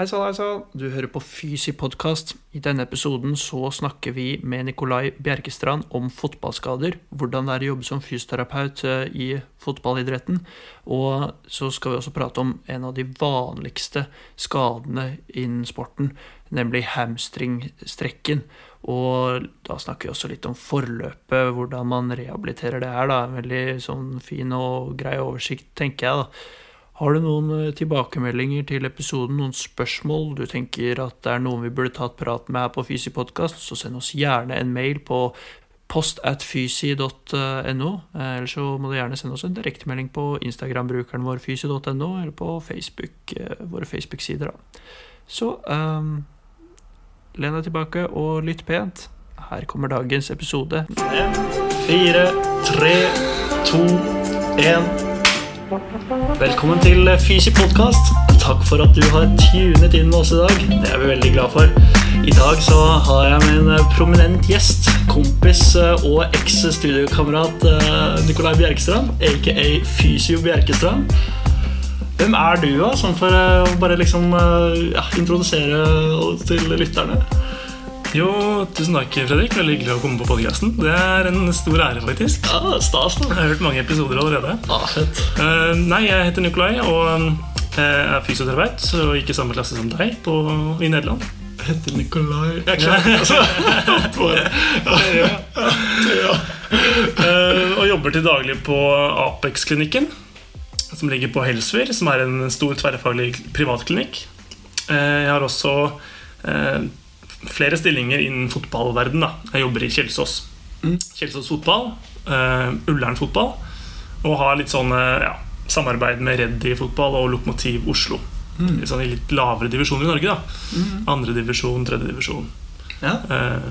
Hei sann, hei sann. Du hører på Fysi podkast. I denne episoden så snakker vi med Nikolai Bjerkestrand om fotballskader. Hvordan det er å jobbe som fysioterapeut eh, i fotballidretten. Og så skal vi også prate om en av de vanligste skadene innen sporten, nemlig hamstringstrekken. Og da snakker vi også litt om forløpet, hvordan man rehabiliterer det her. da. Veldig sånn fin og grei oversikt, tenker jeg. da. Har du noen eh, tilbakemeldinger til episoden, noen spørsmål du tenker at det er noen vi burde tatt prat med her på Fysi podkast, så send oss gjerne en mail på post at fysi.no. Eh, eller så må du gjerne sende oss en direktemelding på Instagram-brukeren vår fysi.no, eller på Facebook, eh, våre Facebook-sider. Så um, len deg tilbake og lytt pent. Her kommer dagens episode. Fem, fire, tre, to, én. Velkommen til Fysi podkast. Takk for at du har tunet inn med oss i dag. Det er vi veldig glad for. I dag så har jeg min prominent gjest. Kompis eh, og eks-studiokamerat eh, Nikolai Bjerkestrand, aka Fysio Bjerkestrand. Hvem er du, da? Sånn for eh, å bare liksom ja, introdusere til lytterne. Jo, tusen takk, Fredrik. Veldig hyggelig å komme på podkasten. Det er en stor ære, faktisk. Ja, stas da Jeg har hørt mange episoder allerede. Ja, fett. Uh, nei, jeg heter Nikolai og jeg er fysioterapeut og gikk i samme klasse som deg på, i Nederland. Jeg heter Nikolai Jeg er klar. Altså, ja. ja. uh, og jobber til daglig på Apex-klinikken, som ligger på Helsfyr, som er en stor tverrfaglig privatklinikk. jeg har også flere stillinger innen fotballverden. Da. Jeg jobber i Kjelsås. Mm. Kjelsås fotball, uh, Ullern fotball, og har litt sånn ja, samarbeid med Reddy fotball og Lokomotiv Oslo. Mm. Litt sånn I litt lavere divisjoner i Norge. da mm. Andredivisjon, tredjedivisjon. Ja. Uh,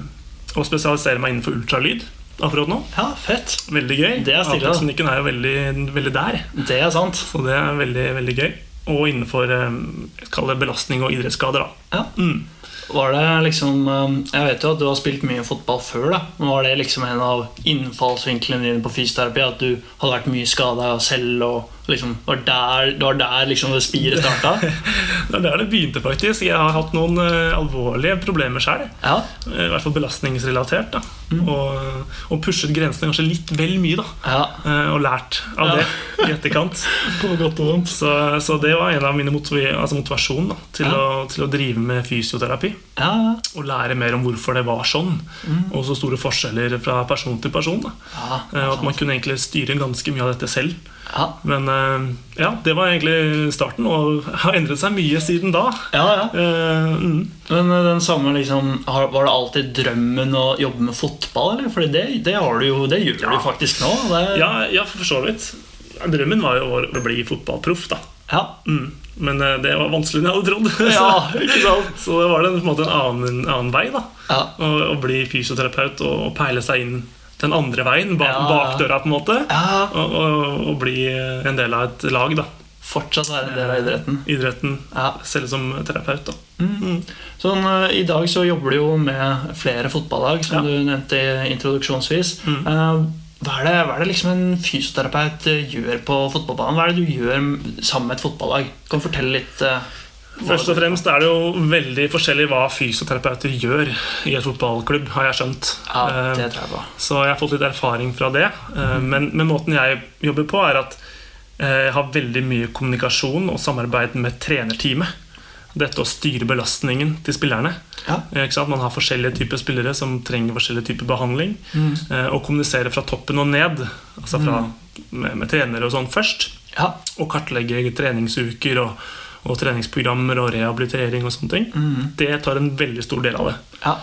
og spesialiserer meg innenfor ultralyd akkurat nå. Ja, fett Veldig gøy. Det er stille, er jo veldig, veldig, der. Det er sant Så det er veldig, veldig gøy. Og innenfor um, belastning og idrettsskader. da ja. Mm. Var det liksom um, Jeg vet jo at du har spilt mye fotball før. da Var det liksom en av innfallsvinklene dine på fysioterapi? At du hadde vært mye skada selv? Og liksom, var der, det var der liksom det spiret starta? det var der det begynte, faktisk. Jeg har hatt noen uh, alvorlige problemer sjøl. Ja. I hvert fall belastningsrelatert. mm. og, og, pushet grensene kanskje litt vel mye. ja. uh, Og lært av det i etterkant. på godt og vondt så, så, det var en av mine motiv altså motivasjon da, til, å, til, å, drive med fysioterapi. Og lære mer om hvorfor det var sånn. Mm. Og så store forskjeller fra person til person. Uh, at man kunne egentlig styre ganske mye av dette selv. Ja. Men uh, ja, det var egentlig starten, og har endret seg mye siden da. Ja, ja. Uh, mm. Men eh, den samme liksom, Var det alltid drømmen å jobbe med fotball? Eller? Fordi det, det, jo, det gjør du faktisk nå. Det... Ja, ja, for så vidt. Drømmen var jo å bli fotballproff. da ja. Mm. Men det var vanskeligere enn jeg hadde trodd. Ja, ikke sant? så det var det, på en måte en annen, annen vei. da å, bli fysioterapeut og, og peile seg inn den andre veien, bak, ja. bakdøra, på en måte. Ja. Og, og, og, bli en del av et lag. da Fortsatt være en del av idretten. Idretten, ja. Selv som terapeut. da mm. Mm. Sånn, uh, I dag så jobber du jo med flere fotballag, som du nevnte introduksjonsvis. Mm. Uh, hva, er det, hva er det liksom en fysioterapeut eh, gjør på fotballbanen? Hva er det du gjør sammen med et fotballag? Kan du fortelle litt? Først og fremst er det jo veldig forskjellig hva fysioterapeuter gjør i et fotballklubb, har jeg skjønt. Ja, det tror jeg på. Eh, så jeg har fått litt erfaring fra det. Mm. Men, men, måten jeg jobber på, er at eh, jeg har veldig mye kommunikasjon og samarbeid med trenerteamet. Dette å styre belastningen til spillerne. Ja. Man har forskjellige typer spillere som trenger forskjellige typer behandling. Mm. Og kommunisere fra toppen og ned, altså fra, mm. med, med trenere og sånn først. Ja. Og kartlegge treningsuker og og treningsprogrammer og rehabilitering og sånne ting. Mm. Det tar en veldig stor del av det. Ja.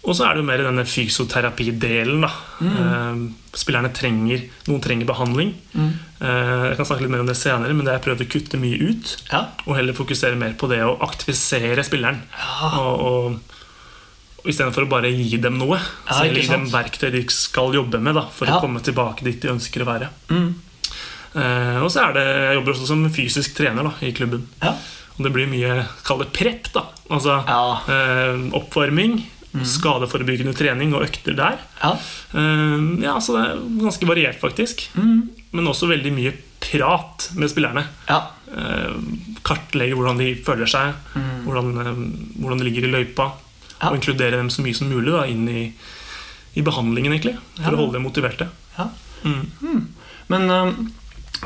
Og så er det jo mer denne fysioterapidelen. mm. eh, Spillerne trenger Noen trenger behandling. Mm. Eh, jeg kan snakke litt mer om det senere, men det har jeg prøvd å kutte mye ut. Ja. Og heller fokusere mer på det å aktivisere spilleren. Ja. Og, og, Istedenfor å bare gi dem noe. Ja, så gi dem verktøy de skal jobbe med da for å komme tilbake dit de ønsker å være. Mm. Eh, og så er det, jeg jobber også som fysisk trener da, i klubben. Ja. Og det blir mye kall det prep. da Altså ja. eh, oppvarming, mm. skadeforebyggende trening og økter der. Ja. Eh, ja, Så det er ganske variert, faktisk. Mm. Men også veldig mye prat med spillerne. Ja. eh, kartlegge hvordan de føler seg, Mm. hvordan, hvordan de ligger i løypa, og inkludere dem så mye som mulig da, inn i, i behandlingen, egentlig, for å holde dem motiverte. Ja. Mm. Men eh,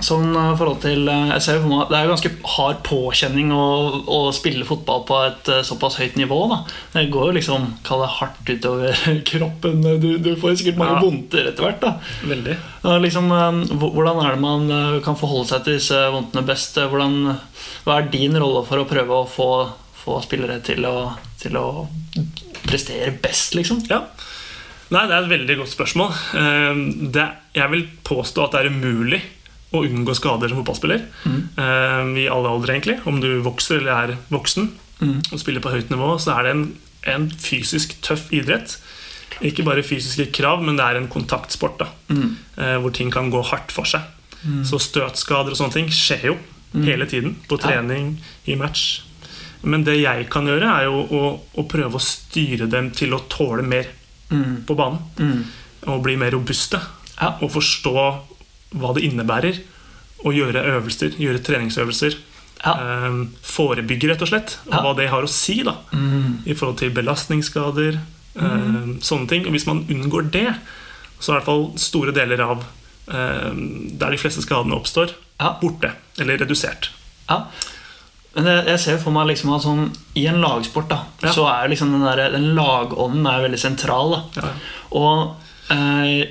sånn eh, forhold til eh, Jeg ser for meg Det er jo ganske hard påkjenning å, å spille fotball på et eh, såpass høyt nivå. da Det går jo liksom Kall det hardt utover kroppen. Du, du får sikkert mange Ja. vondter etter hvert. da Veldig. Liksom, Hvordan er det man kan forholde seg til disse vondtene best? Hvordan, hva er din rolle for å prøve å få, få spillere til å, til å prestere best, liksom? Ja. Nei, det er et veldig godt spørsmål. Det, jeg vil påstå at det er umulig å unngå skader som fotballspiller. Eh, I alle aldre, egentlig. Om du vokser eller er voksen Mm. og spiller på høyt nivå, så er det en, en fysisk tøff idrett. Ikke bare fysiske krav, men det er en kontaktsport da, Mm. eh, hvor ting kan gå hardt for seg. Så støtskader og sånne ting skjer jo hele tiden. På Ja. trening, i match. Men det jeg kan gjøre, er jo å, å prøve å styre dem til å tåle mer Mm. på banen. Mm. Og bli mer robuste. Ja. Og forstå hva det innebærer å gjøre øvelser, gjøre treningsøvelser. Ja. Eh, forebygge, rett og slett. Og Ja. hva det har å si da, Mm. i forhold til belastningsskader. eh, sånne ting. Og hvis man unngår det, så er i hvert fall store deler av eh, der de fleste skadene oppstår, Ja. borte. Eller redusert. Ja. Men jeg, ser for meg liksom at sånn, I en lagsport da, Ja. så er liksom den, der, den lagånden er veldig sentral. Da. Ja. Og eh,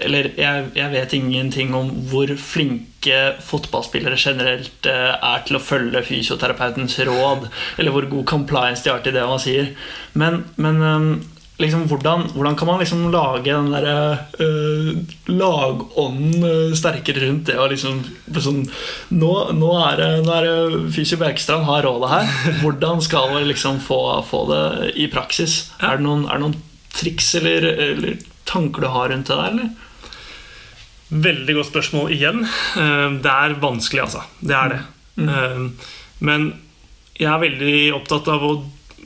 Eller jeg, jeg vet ingenting om hvor flinke fotballspillere generelt eh, er til å følge fysioterapeutens råd, eller hvor god compliance de har til det man sier. Men, men eh, liksom, hvordan, hvordan kan man liksom lage den derre eh, lagånden eh, sterkere rundt det? Og liksom, sånn, nå, nå er det, nå er det Fysio Bjerkestrand har rådet her. Hvordan skal vi liksom få, få det i praksis? Ja. Er, det noen, er det noen triks eller, eller tanker du har rundt det der, eller? Veldig godt spørsmål igjen. Eh, Det er vanskelig, altså. Det er det. Mm. Men jeg er veldig opptatt av å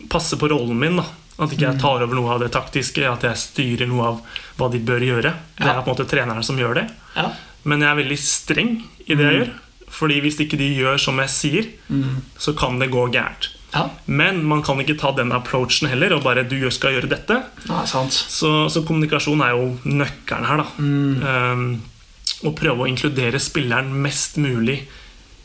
passe på rollen min. da At ikke jeg tar over noe av det taktiske, at jeg styrer noe av hva de bør gjøre. Det er på en måte treneren som gjør det. Ja. Men jeg er veldig streng i det jeg gjør. Fordi hvis ikke de gjør som jeg sier, Mm. så kan det gå gærent. Ja, Men man kan ikke ta den approachen heller og bare 'du skal gjøre dette'. Sant. Så, så kommunikasjon er jo nøkkelen her. da Mm. um, Å prøve å inkludere spilleren mest mulig,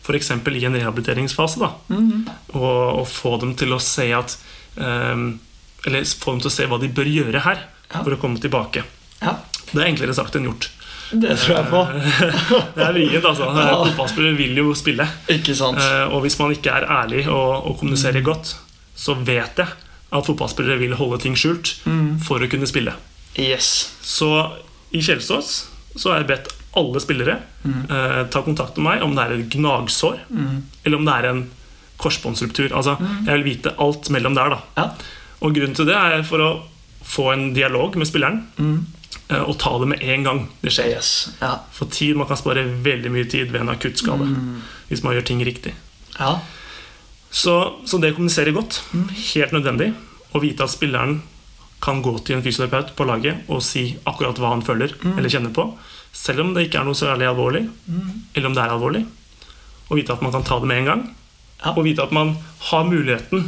f.eks. i en rehabiliteringsfase. da Mm. og, og få dem til å se at um, Eller få dem til å se hva de bør gjøre her Ja. for å komme tilbake. Ja, Det er enklere sagt enn gjort. Det tror jeg på. Det er vrient, altså. Ja. Fotballspillere vil jo spille. Ikke sant. Eh, Og hvis man ikke er ærlig og, og kommuniserer godt, så vet jeg at fotballspillere vil holde ting skjult Mm. for å kunne spille. Yes. Så i Kjelsås så har jeg bedt alle spillere eh, ta kontakt med meg om det er et gnagsår Mm. eller om det er en korsbåndsruptur. Altså, Jeg vil vite alt mellom der. da Ja. Og grunnen til det er for å få en dialog med spilleren Mm. Eh, og ta det med en gang det skjer. Yes. Ja. For tid, Man kan spare veldig mye tid ved en akuttskade Mm. hvis man gjør ting riktig. ja. Så, så det kommuniserer kommunisere godt, helt nødvendig. Å vite at spilleren kan gå til en fysioterapeut på laget og si akkurat hva han føler eller kjenner på. Selv om det ikke er noe særlig alvorlig, eller om det er alvorlig. Og vite at man kan ta det med en gang. Ja. Og vite at man har muligheten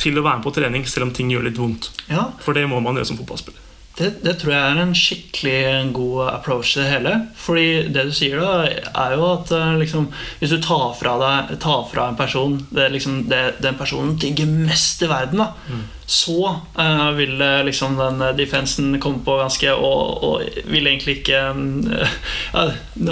til å være med på trening selv om ting gjør litt vondt. ja. For det må man gjøre som fotballspiller. Det, det tror jeg er en skikkelig god approach til det hele. Fordi det du sier da, er jo at eh, liksom, hvis du tar fra, deg, tar fra en person det, liksom, det den personen digger mest i verden, da, så uh, vil eh, liksom den defensen komme på ganske Og, og vil egentlig ikke eh, ja,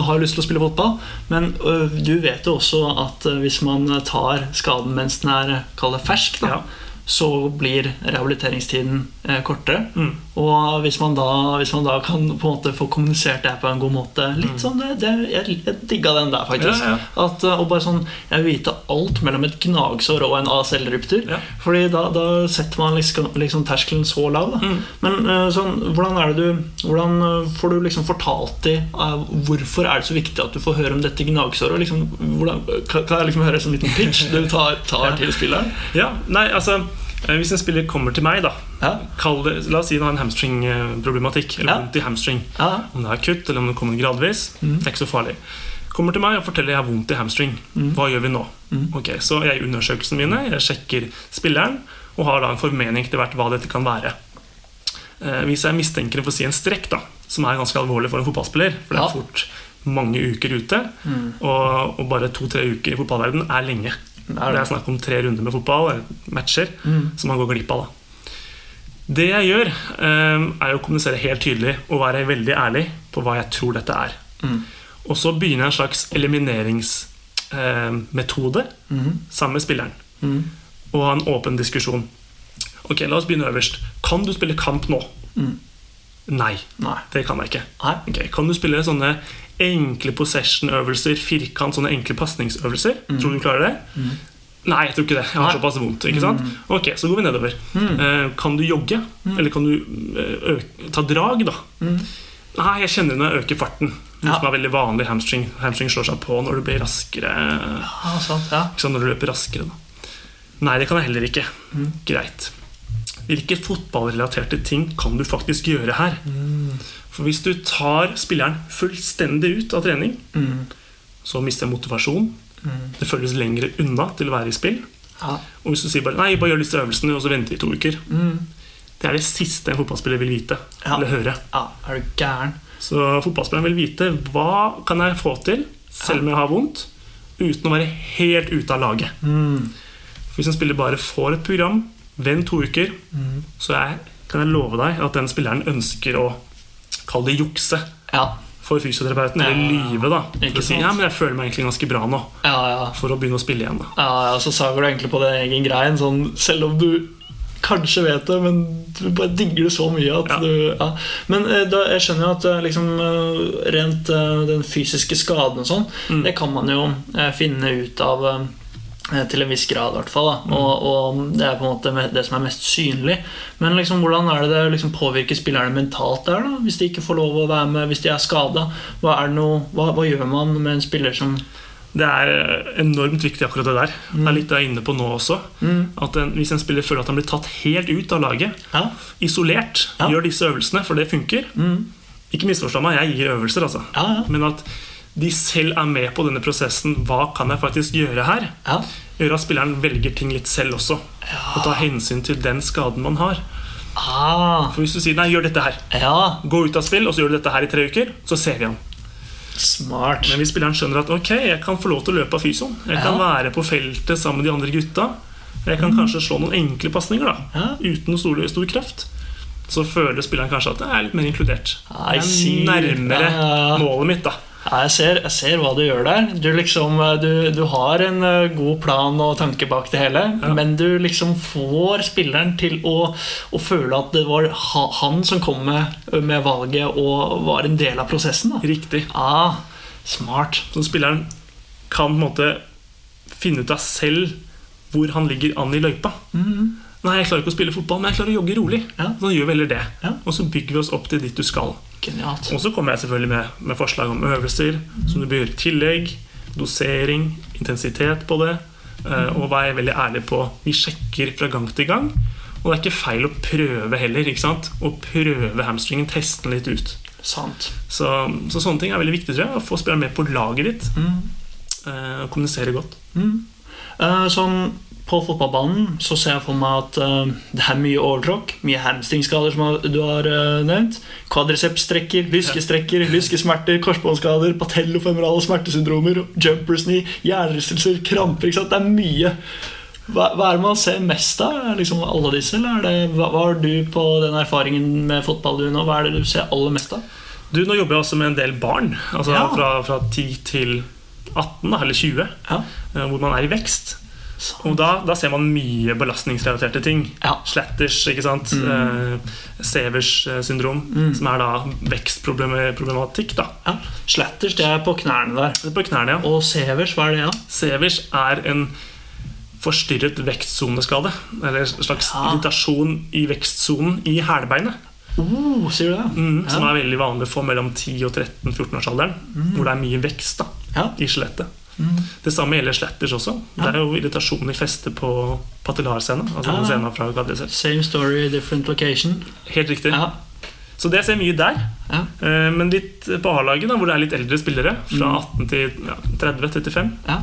Har lyst til å spille fotball, men uh, du vet jo også at hvis man tar skaden mens den er fersk, da, Ja. Så blir rehabiliteringstiden eh, kortere. Mm. Og hvis man, da, hvis man da kan på en måte få kommunisert det på en god måte Litt sånn, det, det, Jeg, jeg digga den der, faktisk. Mm. Ja, ja. At, eh, og bare sånn, Jeg vil vite alt mellom et gnagsår og en ACL-ruptur. Ja. Fordi da, da setter man liksom, liksom terskelen så lav. Mm. Men eh, sånn, hvordan er det du Hvordan får du liksom fortalt de Hvorfor er det så viktig at du får høre om dette gnagsåret? Liksom, hvordan, kan, jeg liksom høre en sånn liten pitch du tar, tar til spilleren? Ja, nei, altså Hvis en spiller kommer til meg, da Ja, kall det, La oss si han har en hamstringproblematikk. Eller Ja. vondt i hamstring. ja, Om det er akutt eller om det kommer gradvis. Det er ikke så farlig. kommer til meg og forteller jeg har vondt i hamstring. Hva gjør vi nå? Ok, Så jeg gjør undersøkelsene mine, jeg sjekker spilleren og har da en formening til hvert hva dette kan være. Eh, hvis jeg mistenker for å si en strekk, da, som er ganske alvorlig for en fotballspiller For det er fort mange uker ute, og, og bare to-tre uker i fotballverden er lenge. Det er snakk om tre runder med fotball, eller matcher, Mm. som man går glipp av. da Det jeg gjør, eh, er å kommunisere helt tydelig og være veldig ærlig på hva jeg tror dette er. Mm. Og så begynner jeg en slags elimineringsmetode mm. sammen med spilleren. Mm. Og ha en åpen diskusjon. Ok, La oss begynne øverst. Kan du spille kamp nå? Mm. Nei, Nei. det kan jeg ikke. Nei. Ok, Kan du spille sånne enkle possession-øvelser, firkant, sånne enkle pasningsøvelser? Tror du du klarer det? Nei, jeg tror ikke det. Jeg har såpass vondt. ikke sant? Ok, Så går vi nedover. Mm. kan du jogge? Eller kan du eh, ta drag, da? Nei, jeg kjenner når jeg øker farten. Ja. som er veldig vanlig. Hamstring, hamstring slår seg på når du blir raskere. Ja, sant, ja. Ikke sant, når du løper raskere, da. Nei, det kan jeg heller ikke. Greit. Hvilke fotballrelaterte ting kan du faktisk gjøre her? For hvis du tar spilleren fullstendig ut av trening, Mm. så mister jeg motivasjon. Det føles lengre unna til å være i spill. Ja. Og hvis du sier bare nei, bare gjør disse øvelsene, og så venter vi to uker Det er det siste en fotballspiller vil vite Ja. eller høre. ja. Er du gæren? Så fotballspilleren vil vite hva kan jeg få til, selv om jeg har vondt, uten å være helt ute av laget. Mm. Hvis en spiller bare får et program, vent to uker, Mm. så jeg, kan jeg love deg at den spilleren ønsker å kalle det jukse Ja. for fysioterapeuten, eller lyve, da. For å si ja, men jeg føler meg egentlig ganske bra nå, Ja, ja. for å begynne å spille igjen. da. Ja, ja, så sager du egentlig på din egen grein, sånn, selv om du kanskje vet det, men du bare digger det så mye at Ja. du ja. Men eh, da, jeg skjønner jo at eh, liksom, eh, rent den fysiske skaden og sånn, Mm. det kan man jo finne ut av til en viss grad, i hvert fall. Da. Og, og det er på en måte det som er mest synlig. Men liksom, hvordan er det det liksom påvirker spillerne mentalt der, da? Hvis de ikke får lov å være med, hvis de er skada? Hva, er noe- hva, hva gjør man med en spiller som Det er eh, enormt viktig, akkurat det der. Det er litt det jeg er inne på nå også. At en, Hvis en spiller føler at han blir tatt helt ut av laget, Ja. isolert, Ja. gjør disse øvelsene, for det funker Ikke misforstå meg, jeg gir øvelser, altså. Ja, ja. Men at de selv er med på denne prosessen. Hva kan jeg faktisk gjøre her? Ja. Gjør at spilleren velger ting litt selv også. Og ta hensyn til den skaden man har. Ah, For Hvis du sier nei, gjør dette her, ja. gå ut av spill, og så gjør du dette her i tre uker, så ser vi han. Smart. Men hvis spilleren skjønner at ok, jeg kan få lov til å løpe av fysioen, jeg kan være på feltet sammen med de andre gutta, jeg kan kanskje slå noen enkle pasninger da, Ja. uten stor, stor kraft, så føler spilleren kanskje at jeg er litt mer inkludert. Jeg er nærmere Ja, ja, ja. målet mitt, da. Ja, jeg, ser, jeg ser hva du gjør der. Du, liksom, eh, du, du har en eh, god plan og tanke bak det hele, Ja. men du liksom får spilleren til å, å føle at det var han som kom med, med valget og var en del av prosessen. Da. Riktig. Ah, smart. Så spilleren kan på en måte finne ut av selv hvor han ligger an i løypa. Nei, jeg klarer ikke å spille fotball, men jeg klarer å jogge rolig. Ja. Så gjør vi heller det. Ja. Og så bygger vi oss opp til dit du skal. Genialt. Og så kommer jeg selvfølgelig med, med forslag om øvelser som du bør gjøre tillegg. Dosering, intensitet på det. eh, Og være veldig ærlig på Vi sjekker fra gang til gang. Og det er ikke feil å prøve heller. ikke sant? Å prøve hamstringen, teste den litt ut. Sant. Så, så sånne ting er veldig viktig, tror jeg. Å få spilleren med på laget ditt. Mm. Og kommunisere godt. Eh, sånn på fotballbanen så ser jeg for meg at uh, det er mye overtråkk, mye hamstringskader som du har uh, nevnt. Kvadricepsstrekker, lyskestrekker, lyskesmerter, korsbåndskader, patellofemorale smertesyndromer, jumpers knee, hjernerystelser, kramper. ikke sant? Det er mye. Hva, hva er det man ser mest av? Er det Liksom alle disse, eller er det, hva, hva har du på den erfaringen med fotball du nå? Hva er det du ser aller mest av? Du, Nå jobber jeg også med en del barn. Altså Ja. fra, fra 10 til 18, da, eller 20, Ja. eh, hvor man er i vekst. Og da, da ser man mye belastningsrelaterte ting. Ja. Slatters, ikke sant? Eh, Severs syndrom, syndrom, som er da vekstproblematikk. da. ja. Slatters, det er på knærne der. Det er På knærne, ja. Og severs, hva er det? da? Severs er en forstyrret vekstsoneskade. Eller en slags Ja. irritasjon i vekstsonen i hælbeinet. Uh, sier du det? Mm, Som er veldig vanlig for mellom 10 og 13-14-årsalderen. Hvor det er mye vekst da, Ja. i skjelettet. Det samme gjelder sletters også. Det er jo irritasjon i festet på patellarscena. Altså Ja. scenen fra quadriceps. Same story, different location. Helt riktig. Ja. Så det ser mye der. Ja. Eh, Men litt på A-laget, hvor det er litt eldre spillere, fra 18 til ja, 30-35, Ja.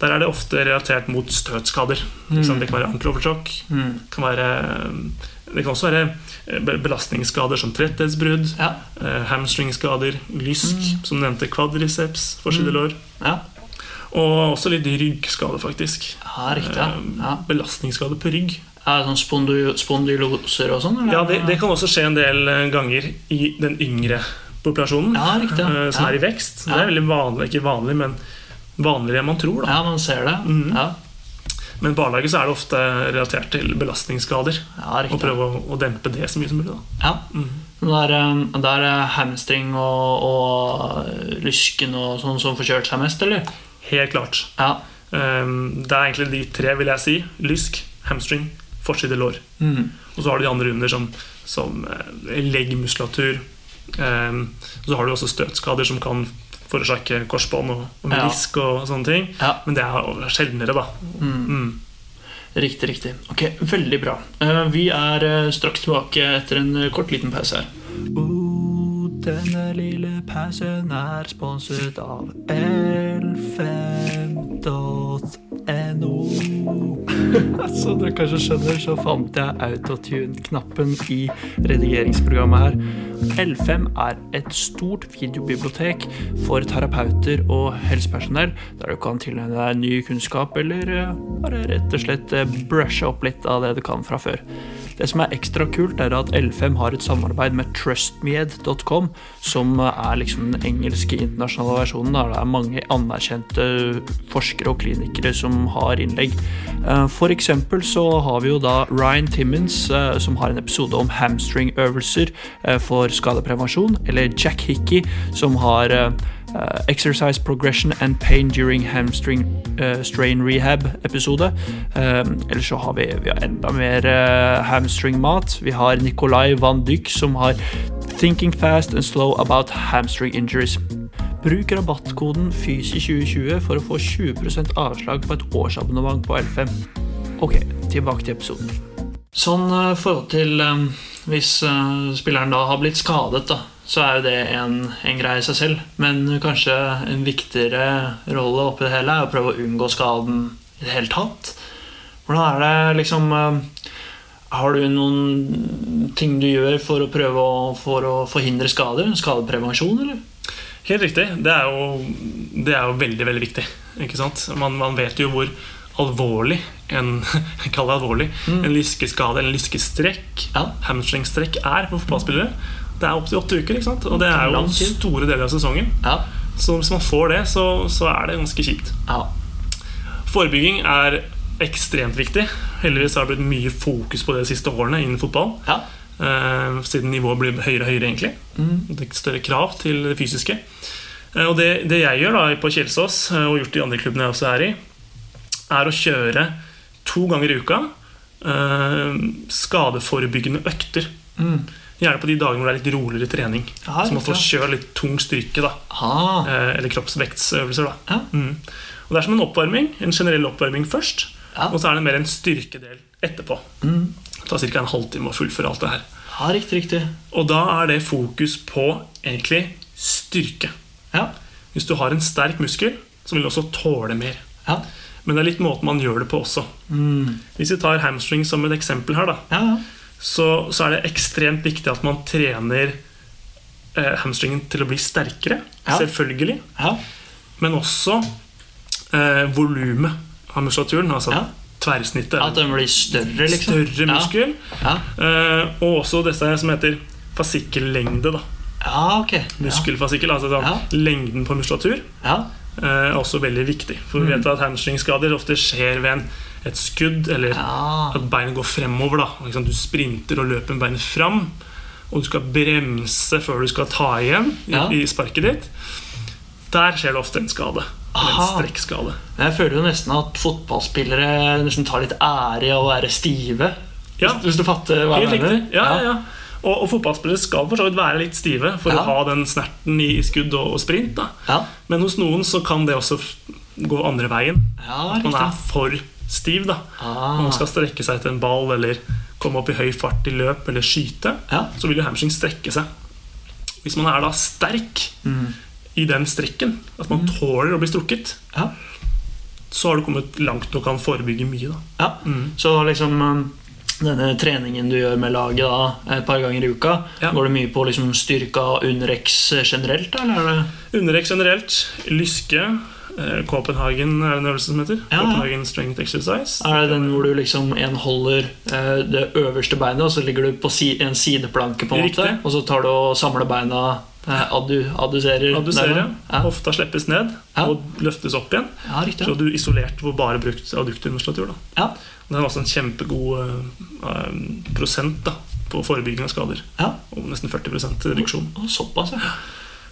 der er det ofte relatert mot støtskader. Mm. Det kan være ankeloversjokk, Mm. det kan være det kan også være eh, belastningsskader som tretthetsbrudd, Ja. eh, hamstringskader, lysk, som nevnte quadriceps, forsidelår, Ja. Og også litt ryggskade, faktisk. ja, riktig. Ja. Eh, Ja. Belastningsskade på rygg. Er det sånn spondyloser og sånn? eller? Ja, det, det kan også skje en del eh, ganger i den yngre populasjonen, Ja, riktig. ja. som ja. er i vekst. Det er veldig vanlig, ikke vanlig, men vanligere enn man tror. da. ja, man ser det. Mhm. Ja, Men i A-laget så er det ofte relatert til belastningsskader. ja Og riktig. prøve å, å dempe det så mye som mulig. da. Ja. Mm. Der, eh, der er hamstring og, og lysken og sånn som får kjørt seg mest, eller? Helt klart. Ja. Um, det er egentlig de tre, vil jeg si. Lysk, hamstring, forside lår. Mm. Og så har du de andre under som, som eh, leggmuskulatur. Um, så har du også støtskader som kan forårsake korsbånd og, og Ja. menisk og sånne ting. Ja. Men det er sjeldnere, da. Mm. Mm. Riktig, riktig. Ok, Veldig bra. Eh, Vi er eh, straks tilbake etter en kort liten pause her. Denne lille pausen er sponset av L5.no. Som dere kanskje skjønner, så fant jeg autotune-knappen i redigeringsprogrammet her. L5 er et stort videobibliotek for terapeuter og helsepersonell, der du kan tilegne deg ny kunnskap eller eh, bare rett og slett eh, brushe opp litt av det du kan fra før. Det som er ekstra kult, er at L5 har et samarbeid med trustmed.com, som er liksom den engelske internasjonale versjonen. Der det er mange anerkjente forskere og klinikere som har innlegg. Eh, For eksempel så har vi jo da Ryan Timmins, som har en episode om hamstringøvelser for skadeprevensjon, eller Jack Hickey, som har eh, Exercise Progression and Pain During Hamstring uh, Strain Rehab-episode. Um, eller så har vi, vi har enda mer uh, hamstring-mat. Vi har Nicolai Van Dyck som har Thinking Fast and Slow About Hamstring Injuries. Bruk rabattkoden FYSI2020 for å få 20 avslag på et årsabonnement på L5. Ok, tilbake til episoden. Sånn i forhold til eh, hvis eh, spilleren da har blitt skadet, da, så er jo det en, en greie i seg selv. Men kanskje en viktigere rolle oppi det hele er å prøve å unngå skaden i det hele tatt. Hvordan er det liksom eh, Har du noen ting du gjør for å prøve å, for å forhindre skader? Skadeprevensjon, eller? Helt riktig. Det er jo, det er jo veldig, veldig viktig. Man, man vet jo hvor alvorlig en Kall det alvorlig. En lyskeskade eller en lyskestrekk, Ja. hamstringstrekk, er for fotballspillere. Det er opptil åtte uker, og det er jo store deler av sesongen. Ja. Så hvis man får det, så, så er det ganske kjipt. ja. Forebygging er ekstremt viktig. Heldigvis har det blitt mye fokus på det de siste årene innen fotball. ja. Eh, siden nivået blir høyere og høyere, egentlig. Mm. Det er større krav til det fysiske. Eh, og det, det jeg gjør da på Kjelsås, eh, og gjort i andre klubbene jeg også er i, er å kjøre to ganger i uka eh, skadeforebyggende økter. Mm. Gjerne på de dagene hvor det er litt roligere trening. Aha, så man får kjøre litt tung styrke. da eh, Eller kroppsvektsøvelser. da Ja. mm. Og Det er som en oppvarming. En generell oppvarming først. Ja. Og så er det mer en styrkedel etterpå. Mm. Det tar ca. en halvtime å fullføre alt det her. ja, riktig, riktig. Og da er det fokus på egentlig styrke. Ja. Hvis du har en sterk muskel, så vil du også tåle mer. Ja. Men det er litt måten man gjør det på også. Mm. Hvis vi tar hamstring som et eksempel her, da, ja, så, så er det ekstremt viktig at man trener eh, hamstringen til å bli sterkere. Ja. Selvfølgelig. ja. Men også eh, volumet av muskulaturen. Altså tverrsnittet. At den blir større, liksom. Større muskel. Ja. Eh, og også dette som heter fasikkellengde. da Ja, ok. Ja. Muskelfasikkel, altså sånn, lengden på muskulatur. Ja. Eh, er også veldig viktig. For vi vet at hamstringskader ofte skjer ved en, et skudd, eller Ja. at beinet går fremover. da Du sprinter og løper med beinet fram, og du skal bremse før du skal ta igjen i, Ja. i sparket ditt. Der skjer det ofte en skade. Aha. en strekkskade. Jeg føler jo nesten at fotballspillere nesten tar litt ære i å være stive. Ja. Hvis, hvis du fatter hva jeg mener? Ja, ja, ja. Og, og fotballspillere skal for så vidt være litt stive for Ja. å ha den snerten i skudd og, og sprint. Ja. Men hos noen så kan det også gå andre veien. Ja, At man er for stiv. da Ah. Man skal strekke seg til en ball eller komme opp i høy fart i løp eller skyte, så vil jo hamstring strekke seg. Hvis man er da sterk i den strekken, at man tåler å bli strukket, Ja. så har du kommet langt og kan forebygge mye. da. ja. Så liksom um, denne treningen du gjør med laget da, et par ganger i uka, Ja. går det mye på liksom styrka underrex generelt, da, eller er generelt, lyske, eh, Copenhagen er en øvelse som heter. Ja. Copenhagen Strength Exercise. Er det den hvor du liksom en holder eh, det øverste beinet, og så ligger du på en sideplanke, på en måte, Riktig. og så tar du og samler beina eh, addu, adduserer? Adduserer, ja. hofta slippes ned Ja. og løftes opp igjen. ja. Så du er isolert hvor bare brukt adduktormuskulatur. Ja. Det er også en kjempegod eh, eh, prosent da, på forebygging av skader. ja. Og nesten 40 reduksjon. Såpass, ja.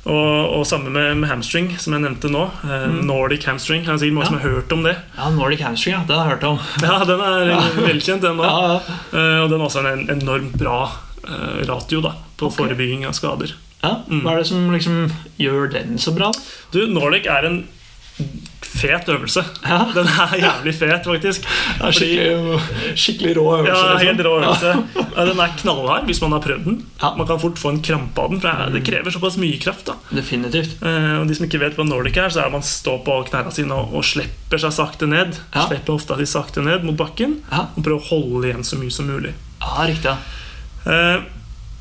Og, og samme med, med hamstring, som jeg nevnte nå. Eh, Nordic hamstring. Det er sikkert mange Ja. som har hørt om det. Ja, Nordic hamstring, ja. Det har jeg hørt om. Ja, Den er velkjent, den nå. Ja, ja. Eh, og den er også en enormt bra eh, ratio da, på okay. forebygging av skader. ja. Hva er det som liksom gjør den så bra? Du, Nordic er en fet øvelse. Ja. Den er jævlig fet, faktisk. Skikkelig, skikkelig rå øvelse. Ja, liksom. helt rå øvelse. Ja, Den er knallhard hvis man har prøvd den. Man kan fort få en krampe av den, for det- det krever såpass mye kraft. da Definitivt. Eh, og De som ikke vet hva Nordic er, så er man står på knærne sine og, og slipper seg sakte ned. Ja. Slipper hofta si sakte ned mot bakken og prøver å holde igjen så mye som mulig. ja riktig. Eh,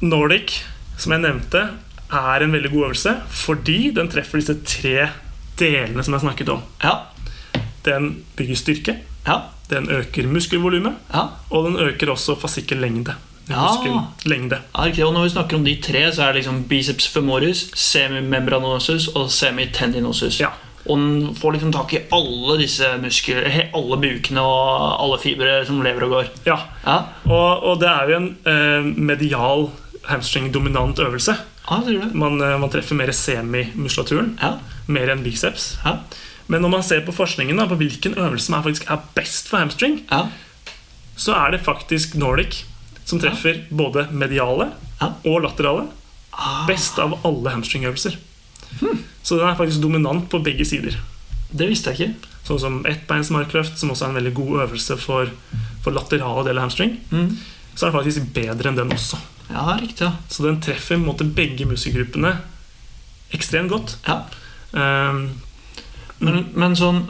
Nordic, som jeg nevnte, er en veldig god øvelse fordi den treffer disse tre delene som jeg snakket om. Ja, Den bygger styrke, ja, den øker muskelvolumet, ja. og den øker også fasikkellengde. Ja. Muskellengde. Riktig. Og når vi snakker om de tre, så er det liksom biceps femoris, semimembranosus og semitendinosus. Ja. Og den får liksom tak i alle disse muskler, alle bukene og alle fibre som lever og går. ja. Ja, Og, og det er jo en eh, medial hamstring-dominant øvelse. du? Man, eh, man treffer mer semimuskulaturen, Ja, mer enn biceps. ja, Men når man ser på forskningen da, på hvilken øvelse som er, faktisk er best for hamstring, ja. så er det faktisk Nordic som treffer både mediale Ja. og laterale. Ah, Best av alle hamstringøvelser. Så den er faktisk dominant på begge sider. det visste jeg ikke. Sånn som ettbeins markløft, som også er en veldig god øvelse for, for laterale deler av hamstring. Mm. Så er den faktisk bedre enn den også. Ja, riktig. ja. Så den treffer måte begge muskelgruppene ekstremt godt. Ja. Um, Men, men sånn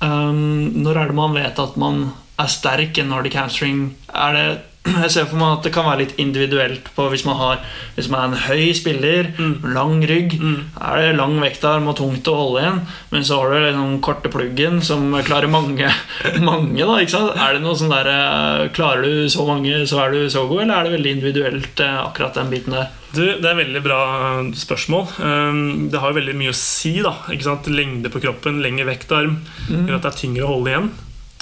ehm, Når er det man vet at man er sterk i Nordic hamstring? Er det jeg ser for meg at det kan være litt individuelt på hvis man, har, hvis man er en høy spiller, lang rygg. Er det lang vektarm og tungt å holde igjen, men så har du liksom korte pluggen som klarer mange. mange da, ikke sant? Er det noe sånn der, eh, Klarer du så mange, så er du så god, eller er det veldig individuelt, eh, akkurat den biten der? Du, Det er veldig bra spørsmål. Um, Det har jo veldig mye å si. da ikke sant? Lengde på kroppen, lengre vektarm. Gjør at det er tyngre å holde igjen.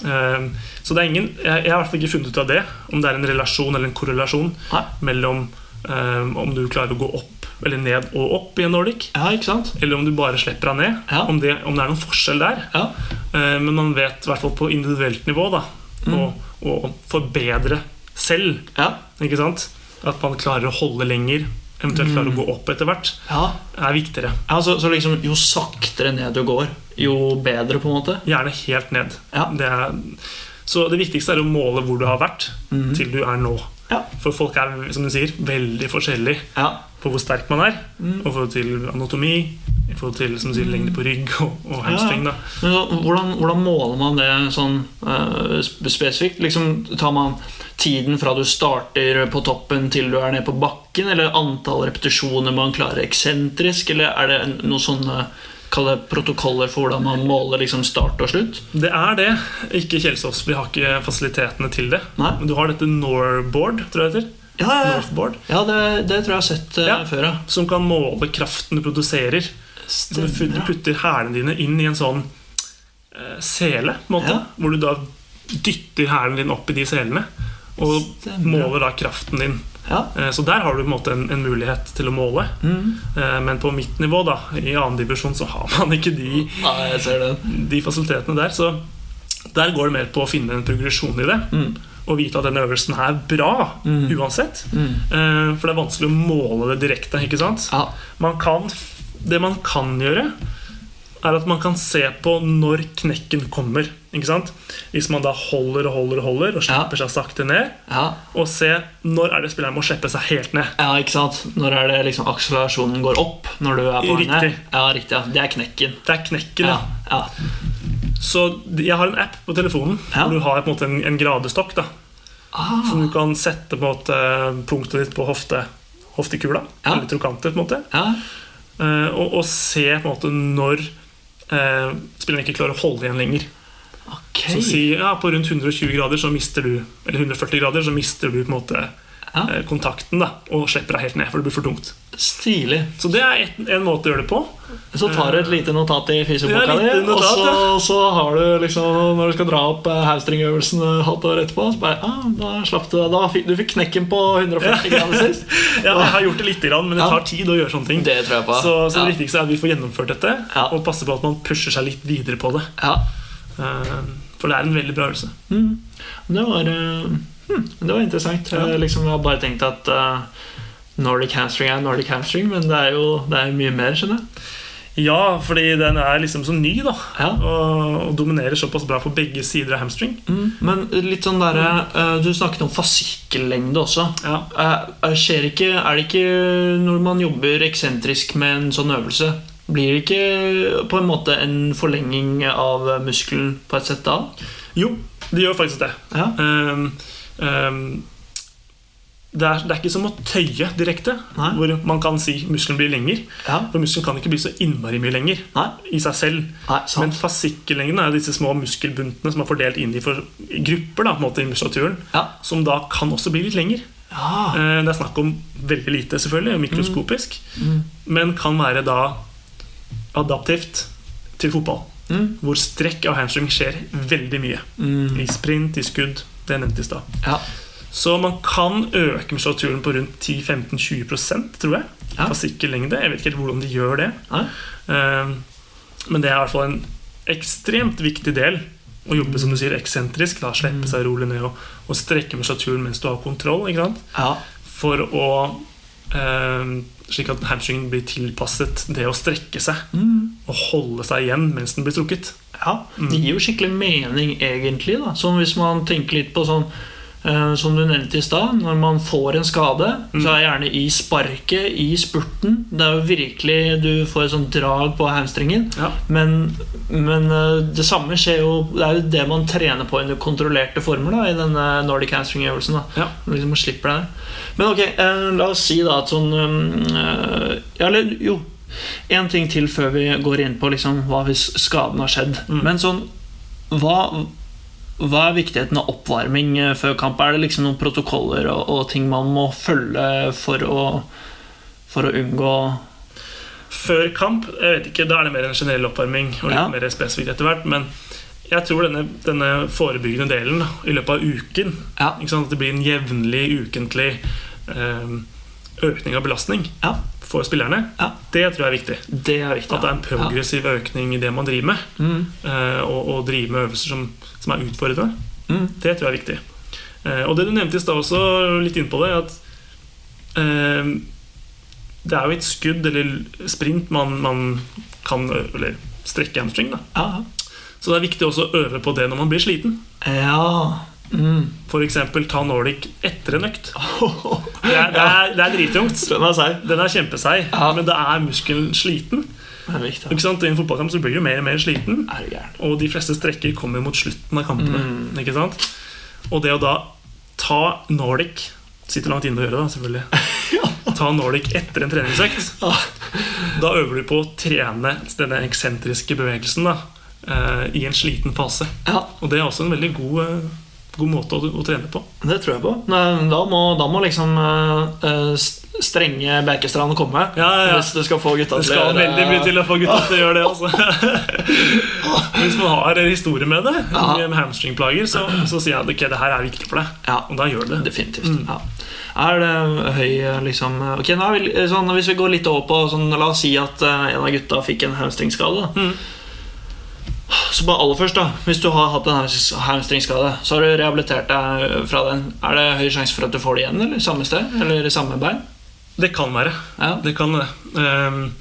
Um, Så det er ingen, jeg, har i hvert fall ikke funnet ut av det, om det er en relasjon eller en korrelasjon Nei. mellom um, om du klarer å gå opp eller ned og opp i en Nordic, Ja, eller om du bare slipper deg ned. Ja. Om, det, om det er noen forskjell der. Ja, Uh, Men man vet i hvert fall på individuelt nivå da å, å forbedre selv. ja, Ikke sant? At man klarer å holde lenger, eventuelt klarer å gå opp etter hvert, ja. er viktigere. ja så, så liksom jo saktere ned du går, jo bedre, på en måte? Gjerne helt ned. Ja. Det er, så det viktigste er å måle hvor du har vært, til du er nå. Ja. For folk er som du sier, veldig forskjellige Ja, på hvor sterk man er. Og i forhold til anatomi, i forhold til som du sier, lengde på rygg og, og hamstring. Ja. Men så, hvordan, hvordan måler man det sånn uh, spesifikt? Liksom, tar man tiden fra du starter på toppen til du er nede på bakken? Eller antall repetisjoner man klarer eksentrisk? Eller er det noen sånne kall det protokoller for hvordan man måler liksom start og slutt? Det er det. Ikke Kjelsås, vi har ikke fasilitetene til det. Nei. Men du har dette Norboard, tror jeg det heter. Ja, ja, ja. Det, det tror jeg jeg har sett uh, Ja. før. Ja. Som kan måle kraften du produserer. Du du putter hælene dine inn i en sånn uh, sele, måte, hvor du da dytter hælen din opp i de selene. Og Stemmer. måler da kraften din. Ja. Eh, Så der har du en måte en, en mulighet til å måle. Mm. Eh, Men på mitt nivå, da, i annen divisjon, så har man ikke de, den. de fasilitetene der. Så der går det mer på å finne en progresjon i det. Mm. Og vite at denne øvelsen er bra uansett. Mm. Eh, For det er vanskelig å måle det direkte. ikke sant? Ja. man kan, det man kan gjøre, er at man kan se på når knekken kommer. Ikke sant? Hvis man da holder og holder og holder og slipper seg sakte ned, Ja. og se når er det spilleren må slippe seg helt ned. ja, ikke sant? Når er det liksom akselerasjonen går opp når du er på vei ned? Riktig. Ja, riktig. Ja. Det er knekken. Det er knekken. Ja. Ja. ja. Så jeg har en app på telefonen Ja. hvor du har på en måte en, en gradestokk. da Ah. Som du kan sette på en måte punktet ditt på hofte, hoftekula. Ja. Eller trokanter, på en måte. ja. Eh, og, og se på en måte når uh, spilleren ikke klarer å holde igjen lenger. Ok. Så si ja, på rundt 120 grader så mister du Eller 140 grader så mister du på en måte Ja. eh, kontakten da og slipper deg helt ned, for det blir for tungt. Stilig. Så det er et, en måte å gjøre det på. Så tar du et lite notat i fysioboka di, og så, ja. så har du liksom Når du skal dra opp eh, hamstringøvelsen halvt år etterpå, så bare ah, Da slapp du da fikk, Du fikk knekken på 140 grader sist. Ja, jeg har gjort det lite grann, men det tar tid å gjøre sånne ting. Det tror jeg på. Så, så det viktigste er at vi får gjennomført dette, og passe på at man pusher seg litt videre på det. Ja. Eh, For det er en veldig bra øvelse. Mm. Det var eh, hm, Det var interessant. Ja. Jeg liksom, jeg har bare tenkt at eh, Nordic hamstring er Nordic hamstring, men det er jo det er mye mer, skjønner jeg. Ja, fordi den er liksom så ny, da. Ja. Og, og dominerer såpass bra på begge sider av hamstring. Mm. Men litt sånn derre eh, Du snakket om fasikkellengde også. Ja. Skjer ikke, er det ikke når man jobber eksentrisk med en sånn øvelse Blir det ikke på en måte en forlenging av muskelen på et sett da? Jo, det gjør faktisk det. Ja. Um, um, det, er, det er ikke som å tøye direkte, Nei. hvor man kan si muskelen blir lenger. ja. For muskelen kan ikke bli så innmari mye lenger Nei, i seg selv. Nei Men fascikkellengden er disse små muskelbuntene som er fordelt inn i grupper da, på en måte, i muskulaturen, Ja. som da kan også bli litt lenger. Ja. Eh, Det er snakk om veldig lite, selvfølgelig, mikroskopisk, mikroskopisk, Mm. men kan være da adaptivt til fotball. Mm. Hvor strekk av hamstring skjer veldig mye. Mm. I sprint, i skudd. Det nevnte i stad. Ja. Så man kan øke muskulaturen på rundt 10-15-20% tror jeg. Ja. lengde Jeg vet ikke helt hvordan de gjør det. Nei. Eh, Men det er i hvert fall en ekstremt viktig del å jobbe som du sier, eksentrisk. Da, slippe seg rolig ned og, og strekke muskulaturen mens du har kontroll. Ja. For å Slik at hamstringen blir tilpasset det å strekke seg Mm. og holde seg igjen mens den blir trukket. Ja, det gir jo skikkelig mening, egentlig. da Som hvis man tenker litt på sånn Som du nevnte i stad, når man får en skade, så er det gjerne i sparket, i spurten Det er jo virkelig Du får et sånt drag på hamstringen. Ja. Men, men eh, det samme skjer jo Det er jo det man trener på under kontrollerte former da i denne Nordic hamstring-øvelsen. Ja. Liksom man slipper det. Men ok, eh, la oss si da at sånn eh, ja, Eller jo, en ting til før vi går inn på liksom, hva hvis skaden har skjedd. Mm. Men sånn hva, hva er viktigheten av oppvarming eh, før kamp? Er det liksom noen protokoller og, og ting man må følge for å, for å unngå Før kamp, jeg vet ikke, da er det mer en generell oppvarming og litt Ja. mer spesifikt etter hvert. Men jeg tror denne, denne forebyggende delen da, i løpet av uken Ja. At det blir en jevnlig, ukentlig eh, økning av belastning Ja. For spillerne. Ja. Det tror jeg er viktig. Det er viktig. At det er en progressiv økning i det man driver med. Mm. eh, og, og drive med øvelser som, som er utfordrende. Mm. Det tror jeg er viktig. Eh, og det du nevnte i stad også, litt inn på det, at eh, det er jo et skudd eller sprint man, man kan eller strekke hamstring. Da. Ja. Så det er viktig også å øve på det når man blir sliten. ja. Mm. F.eks. ta Nordic etter en økt. Det er, det er, det er drittungt. Den er seig. Den er kjempeseig, Ja. men da er muskelen sliten. Det er viktig. Ikke sant? I en fotballkamp så blir du mer og mer sliten. Og de fleste strekker kommer mot slutten av kampene. Mm. Ikke sant? Og det å da ta Nordic Sitter langt inne å gjøre, da, selvfølgelig. Ta Nordic etter en treningsøkt. Da øver du på å trene denne eksentriske bevegelsen da, eh, i en sliten fase. Ja, Og det er også en veldig god, eh, god måte å, å trene på. det tror jeg på. Da må, da må liksom eh, eh, strenge Bjerkestrand komme. Ja, ja, ja. Hvis du skal få gutta Det skal veldig mye til å få gutta til å gjøre det. Altså. Hvis man har en historie med det, med hamstringplager, så, så sier jeg at okay, det her er viktig for deg. Ja, Og da gjør det. definitivt. Mm. Ja. Er det høy liksom Ok, vi, sånn, Hvis vi går litt over på sånn, La oss si at eh, en av gutta fikk en hamstringskade. Mm. Så bare aller først da Hvis du har hatt en hams- hamstringskade, så har du rehabilitert deg fra den. Er det høy sjanse for at du får det igjen? Eller samme sted? Eller samme bein? Det kan være. Ja. Det kan det. Ehm,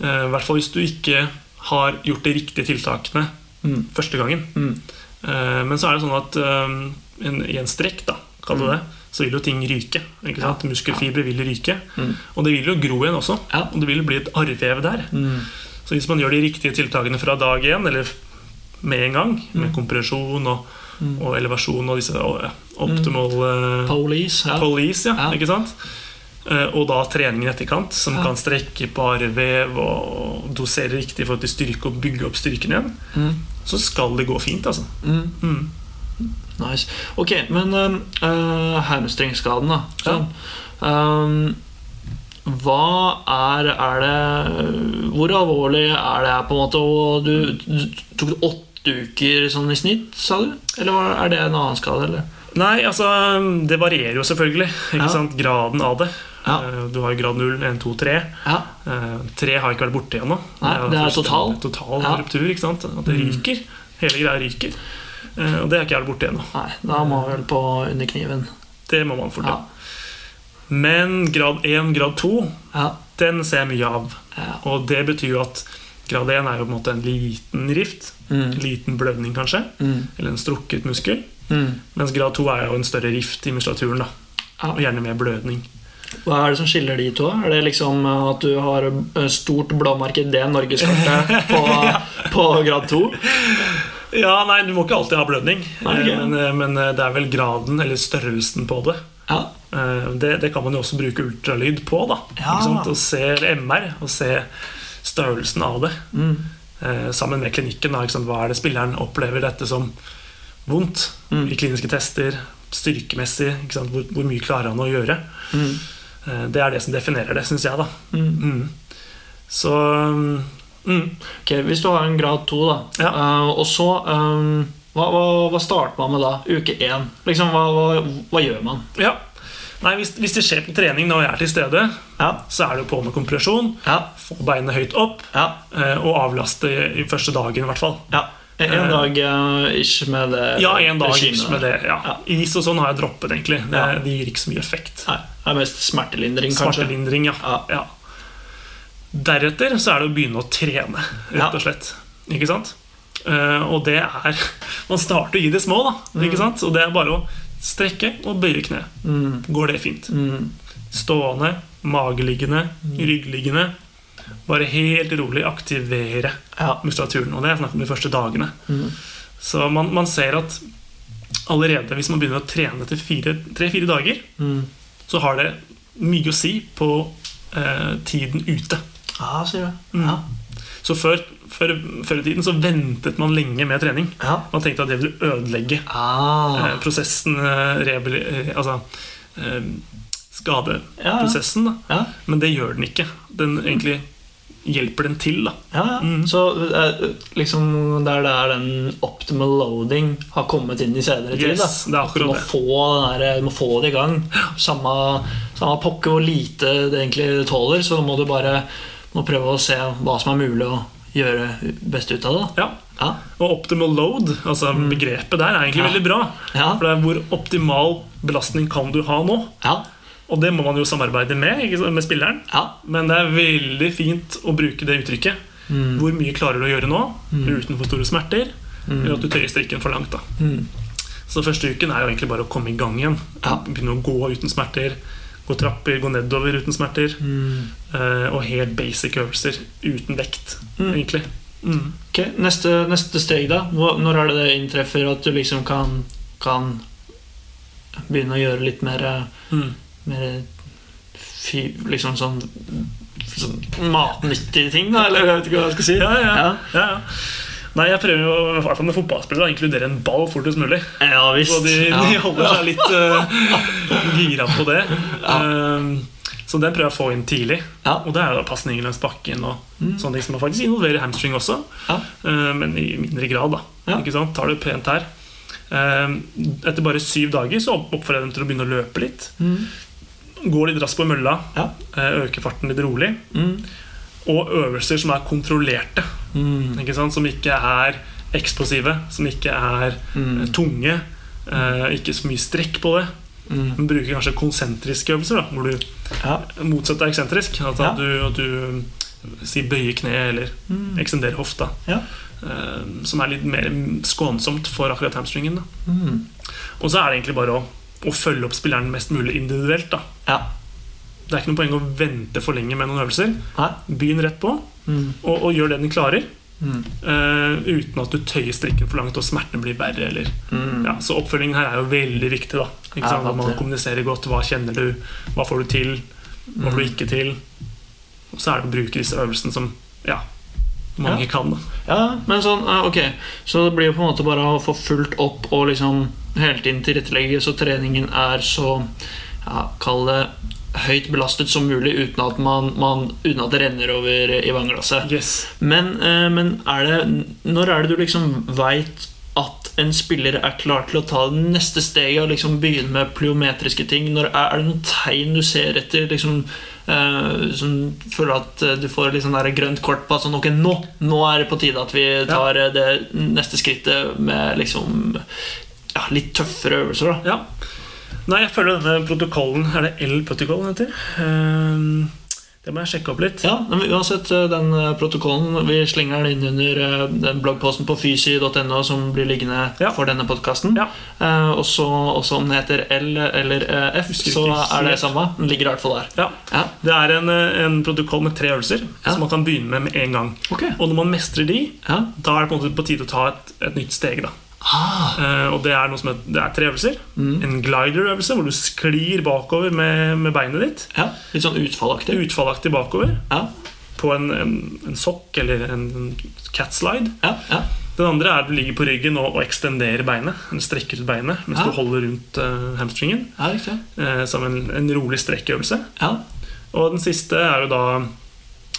eh, I hvert fall hvis du ikke har gjort de riktige tiltakene Mm. første gangen. Mm. Eh, men så er det sånn at eh, en, i en strekk, da, kall det det, så vil jo ting ryke. Ikke Mm. Ja. sant? Muskelfibre vil ryke. Mm. Og det vil jo gro igjen også. Ja. Og det vil bli et arrvev der. Mm. Så hvis man gjør de riktige tiltakene fra dag én, eller med en gang, med Mm. kompresjon og, Mm. og elevasjon og disse optimale ja, eh, Police. Ja. police, ja, Ja. ikke sant? Eh, Og da treningen i etterkant, som Ja. kan strekke bare vev og dosere riktig i forhold til styrke og bygge opp styrken igjen, Mm. så skal det gå fint, altså. Mm. Mm. Nice. Ok, men uh, hamstringskaden, da. Sånn. Um, hva er, er det Hvor alvorlig er det her, på en måte? Og du, du tok det åtte uker sånn i snitt, sa du? Eller er det en annen skade? Eller? Nei, altså Det varierer jo selvfølgelig. Ikke Ja. sant? Graden av det. Ja. Eh, Du har jo grad 0, 1, 2, 3. Ja. Eh, Tre har ikke vært borte ennå. Det er fullstendig- total. Total Ja. ruptur. ikke sant? At det Mm. ryker. Hele greia ryker. Eh, Og det er ikke vært borte ennå. Nei, da må vi vel på under kniven. Det må man fort Ja. Men grad 1, grad 2, Ja. den ser jeg mye av. ja. Og det betyr jo at grad 1 er jo på en måte en liten rift. Mm. Liten blødning, kanskje. Mm. Eller en strukket muskel. Mm. Mens grad 2 er jo en større rift i muskulaturen. da Og gjerne med blødning. Hva er det som skiller de to? Er det liksom at du har stort blåmerke i det norgeskartet på, på grad 2? Ja, nei, Du må ikke alltid ha blødning. Ikke. Eh, Men, eh, men eh, det er vel graden, eller størrelsen på det. Ja. Det, det kan man jo også bruke ultralyd på. da Ja. Og se, MR, og se størrelsen av det. Mm. Eh, sammen med klinikken. Da, ikke? Hva er det spilleren opplever dette som vondt Mm. i kliniske tester? Styrkemessig. Hvor, hvor mye klarer han å gjøre? Mm. Eh, det er det som definerer det, syns jeg. da Mm. mm. Så mm. Ok, Hvis du har en grad 2, da, Ja. uh, og så um, hva, hva, hva starter man med da? Uke én? Liksom, hva, hva gjør man? Ja. Nei, hvis, hvis det skjer på trening når jeg er til stede, Ja. så er det jo på med kompresjon. Ja. Få beinet høyt opp Ja. eh, og avlaste i, første dagen, i hvert fall. ja. En, Eh, dag ikke ish med det Ja, en dag regimet ish med det. Is og sånn har jeg droppet, egentlig. Det, det gir ikke så mye effekt. Nei, det er mest smertelindring, kanskje. Smertelindring, ja. Ja. ja. Deretter så er det å begynne å trene, rett og slett. Ikke sant? Eh, og det er Man starter i det små, da. Ikke sant? Og det er bare å strekke og bøye kne. Mm. Går det fint. Mm. Stående, mageliggende, ryggliggende. Bare helt rolig aktivere Ja. muskulaturen. Og det er snakk om de første dagene. Mm. Så man, man ser at allerede hvis man begynner å trene etter tre-fire dager, Mm. så har det mye å si på eh, tiden ute. Ja, sier du. Mm. Ja. Så før, før, før i tiden så ventet man lenge med trening. Ja. Man tenkte at det ville ødelegge Ah. eh, prosessen, eh, eh, altså skadeprosessen. Da. Ja. Men det gjør den ikke. Den egentlig hjelper den til. Da. Ja, ja. Mm. Så liksom der det er den optimal loading har kommet inn i senere tid. Da. Yes, er du, må det. få den der, du må få det i gang. Samme, samme pokke hvor lite det egentlig tåler, så må du bare må prøve å se hva som er mulig å gjøre best ut av det. Ja. Ja. Og optimal load, altså begrepet der, er egentlig Mm. Ja. veldig bra. Ja. For det er hvor optimal belastning kan du ha nå? Ja. Og det må man jo samarbeide med, med spilleren. Ja. Men det er veldig fint å bruke det uttrykket. Mm. Hvor mye klarer du å gjøre nå uten for store smerter? Eller at du tøyer strikken for langt. da Mm. Så første uken er jo egentlig bare å komme i gang igjen. Begynne å gå uten smerter. Gå trapper, gå nedover uten smerter. Mm. eh, og helt basic øvelser uten vekt, Mm. egentlig. Mm. Ok, neste, neste steg, da? Når er det det inntreffer at du liksom kan, kan begynne å gjøre litt mer, eh, Mm. mer fy, Liksom sånn, sånn matnyttige ting, da? Eller jeg vet ikke hva jeg skal si. Ja, ja, Ja. ja, ja. Nei, jeg prøver jo i hvert fall med fotballspillere å inkludere en ball fortest mulig. Ja visst. Så de, de holder seg litt uh, gira på det. Um, så den prøver jeg å få inn tidlig. Ja. Og det er da pasninger langs bakken og Mm. sånne ting som faktisk involverer hamstring også. Ja. Uh, men i mindre grad, da. Ja. Ikke sant? Tar det pent her. Um, etter bare syv dager så oppfordrer jeg dem til å begynne å løpe litt. Mm. Gå litt raskt på mølla. Ja. uh, Øke farten litt rolig. Mm. Og øvelser som er kontrollerte. Mm. Ikke? Som ikke er eksplosive, som ikke er eh, Mm. tunge. eh, ikke så mye strekk på det. Mm. Men bruker kanskje konsentriske øvelser, da, hvor du Ja. motsatt er eksentrisk. At, Ja. du, du si bøye kneet eller Mm. ekstenderer hofta. Ja. Eh, som er litt mer skånsomt for akkurat hamstringen. Mm. Og så er det egentlig bare å, å følge opp spilleren mest mulig individuelt. Da. Det er ikke noe poeng å vente for lenge med noen øvelser. Hæ? Begynn rett på, Mm. og, og gjør det den klarer. Mm. Uh, uten at du tøyer strikken for langt og smertene blir verre. Eller, Mm. ja, så oppfølgingen her er jo veldig viktig. da ikke sant? At Man kommuniserer godt. Hva kjenner du? Hva får du til? Hva får du Mm. ikke til? Og så er det å bruke disse øvelsene som ja, mange Ja. kan. da Ja, men sånn, ok Så det blir jo på en måte bare å få fulgt opp og liksom hele tiden tilrettelegge så treningen er så ja, Kall det høyt belastet som mulig uten at, man, man, uten at det renner over i vannglasset. Yes. Men, eh, men er det Når er det du liksom veit at en spiller er klar til å ta det neste steget og liksom begynne med plyometriske ting? Når, er, er det noen tegn du ser etter liksom, eh, som føler at eh, du får liksom der grønt kort på at sånn, ok, nå, nå er det på tide at vi tar ja. det neste skrittet med liksom ja, litt tøffere øvelser? da Ja. Nei, jeg følger denne protokollen. Er det L-protokollen heter? Ehm, det må jeg sjekke opp litt. Ja, men Uansett, eh, den eh, protokollen Vi slenger den inn under eh, den bloggposten på fysi.no som blir liggende Ja. for denne podkasten. Ja. og så også om den heter L eller eh, F, så er det samme. Den ligger i hvert fall der. Ja. Ja, Det er en, eh, en protokoll med tre øvelser som man kan begynne med med en gang. Okay. Og når man mestrer de, ja. da er det på en måte på tide å ta et, et nytt steg. da Ah, Eh, Og det er, noe som heter, det er tre øvelser. mm. En glider-øvelse hvor du sklir bakover med, med beinet ditt. ja, Litt sånn utfallaktig. Utfallaktig bakover Ja, på en, en, en sokk eller en, cat catslide. ja, ja. Den andre er at du ligger på ryggen og, og ekstenderer beinet. Eller strekker ut beinet mens Ja. du holder rundt uh, hamstringen. ja riktig. eh, som en, en rolig strekkøvelse. Ja, Og den siste er jo da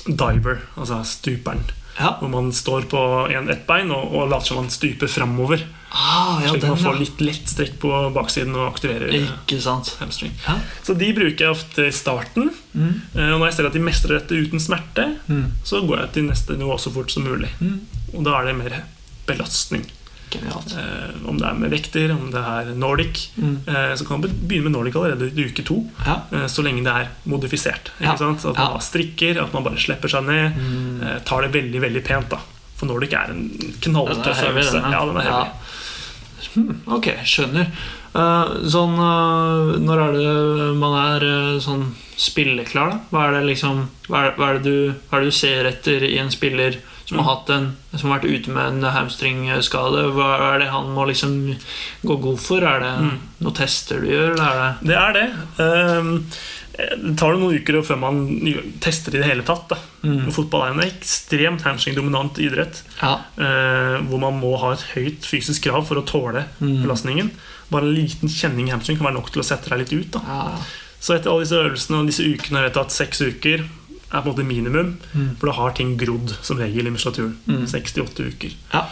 diver, altså stuperen. ja. Hvor man står på ett bein og, og later som man stuper framover. Ah, ja slik den, man får litt lett strekk på baksiden og aktiverer eh, Ikke sant. hamstring. Ja. Så de bruker jeg ofte i starten. Mm. eh, Og når jeg ser at de mestrer dette uten smerte, Mm. så går jeg til neste nivå så fort som mulig. Mm. Og da er det mer belastning. Eh, om det er med vekter, om det er Nordic. Mm. Eh, så kan man begynne med Nordic allerede i uke to. Ja. eh, Så lenge det er modifisert. Sant? At man Ja. strikker, at man bare slipper seg ned. Mm. eh, Tar det veldig veldig pent. da For Nordic er en knalltøff øvelse. ja. Den er heavy. Hmm, ok, skjønner. Eh, sånn eh, Når er det man er eh, sånn spilleklar, da? Hva er det liksom hva er, hva er, det du, hva er det du ser etter i en spiller som har, hatt en, som har vært ute med en hamstringskade? Hva er det han må liksom gå god for? Er det Mm. noen tester du gjør, eller er det Det er det. Ehm, Det tar det noen uker før man tester i det hele tatt. Da. mm. Fotball er en ekstremt hamstringdominant idrett. Ja. eh, Hvor man må ha et høyt fysisk krav for å tåle Mm. belastningen. Bare en liten kjenning i hamstring kan være nok til å sette deg litt ut. Ja. Så etter alle disse øvelsene og disse ukene jeg vet at seks uker er på en måte minimum, Mm. for da har ting grodd som regel i muskulaturen. Mm. 68 uker. Ja.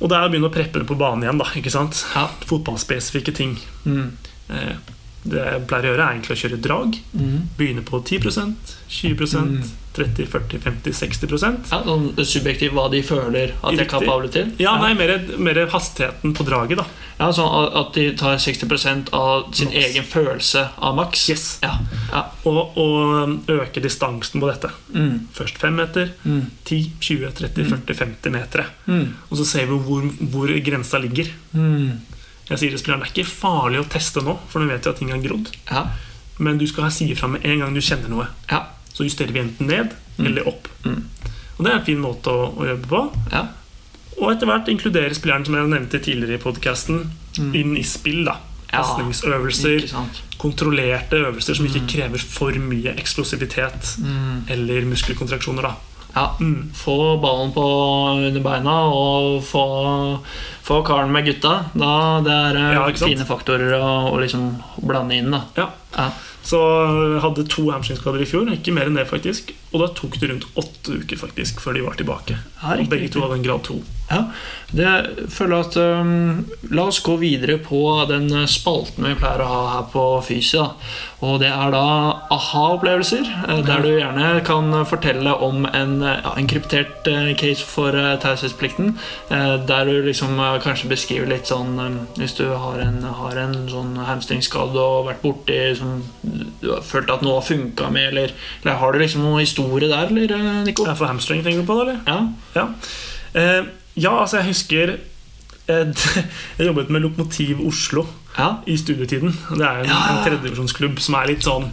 Og det er å begynne å preppe på banen igjen. da, ikke sant? Fotballspesifikke ting. Mm. Eh, Det jeg pleier å gjøre, er egentlig å kjøre drag. Mm. Begynne på 10% 20 Mm. 30 40 50 60% Ja, sånn subjektivt hva de føler at de er kapable til? Ja, nei, mer, mer hastigheten på draget, da. Ja, sånn at de tar 60% av sin max. egen følelse av maks? Yes. Ja. ja. Og, og øke distansen på dette. Mm. Først 5 meter, Mm. 10, 20, 30, 40, 50 meter. Mm. Og så ser vi hvor, hvor grensa ligger. Mm. Jeg sier til spilleren det er ikke farlig å teste nå, for nå vet jeg at ting har grodd. Ja. Men du skal si ifra med en gang du kjenner noe. Ja. Så justerer vi enten ned Mm. eller opp. Mm. Og det er en fin måte å, å jobbe på. Ja. Og etter hvert inkludere spilleren som jeg nevnte tidligere i podkasten, Mm. inn i spill. da Pasningsøvelser, kontrollerte øvelser som ikke Mm. krever for mye eksplosivitet Mm. eller muskelkontraksjoner. da Ja. mm. Få ballen på under beina og få, få karen med gutta. Da, det er eh, Ja, fine faktorer å, å liksom blande inn. da Ja. Ja. Så hadde to hamstringskader i fjor, ikke mer enn det faktisk Og da tok det rundt åtte uker faktisk før de var tilbake. Ja, Og begge to hadde en grad to. Ja, det føler at um, La oss gå videre på den spalten vi pleier å ha her på Fysi. Og det er da aha-opplevelser. eh, Der du gjerne kan fortelle om en, ja, en kryptert eh, case for eh, taushetsplikten. Der du liksom kanskje beskriver litt sånn eh, Hvis du har en, har en sånn hamstringskade og vært borti liksom Du har følt at noe har funka med, eller, eller har du liksom noen historie der, eller, eh, Nico? For hamstring tenker du på det, eller? Ja. Ja, eh, ja altså jeg husker eh, Jeg jobbet med Lokomotiv Oslo ja. i studietiden. Det er en, Ja. en tredjedivisjonsklubb som er litt sånn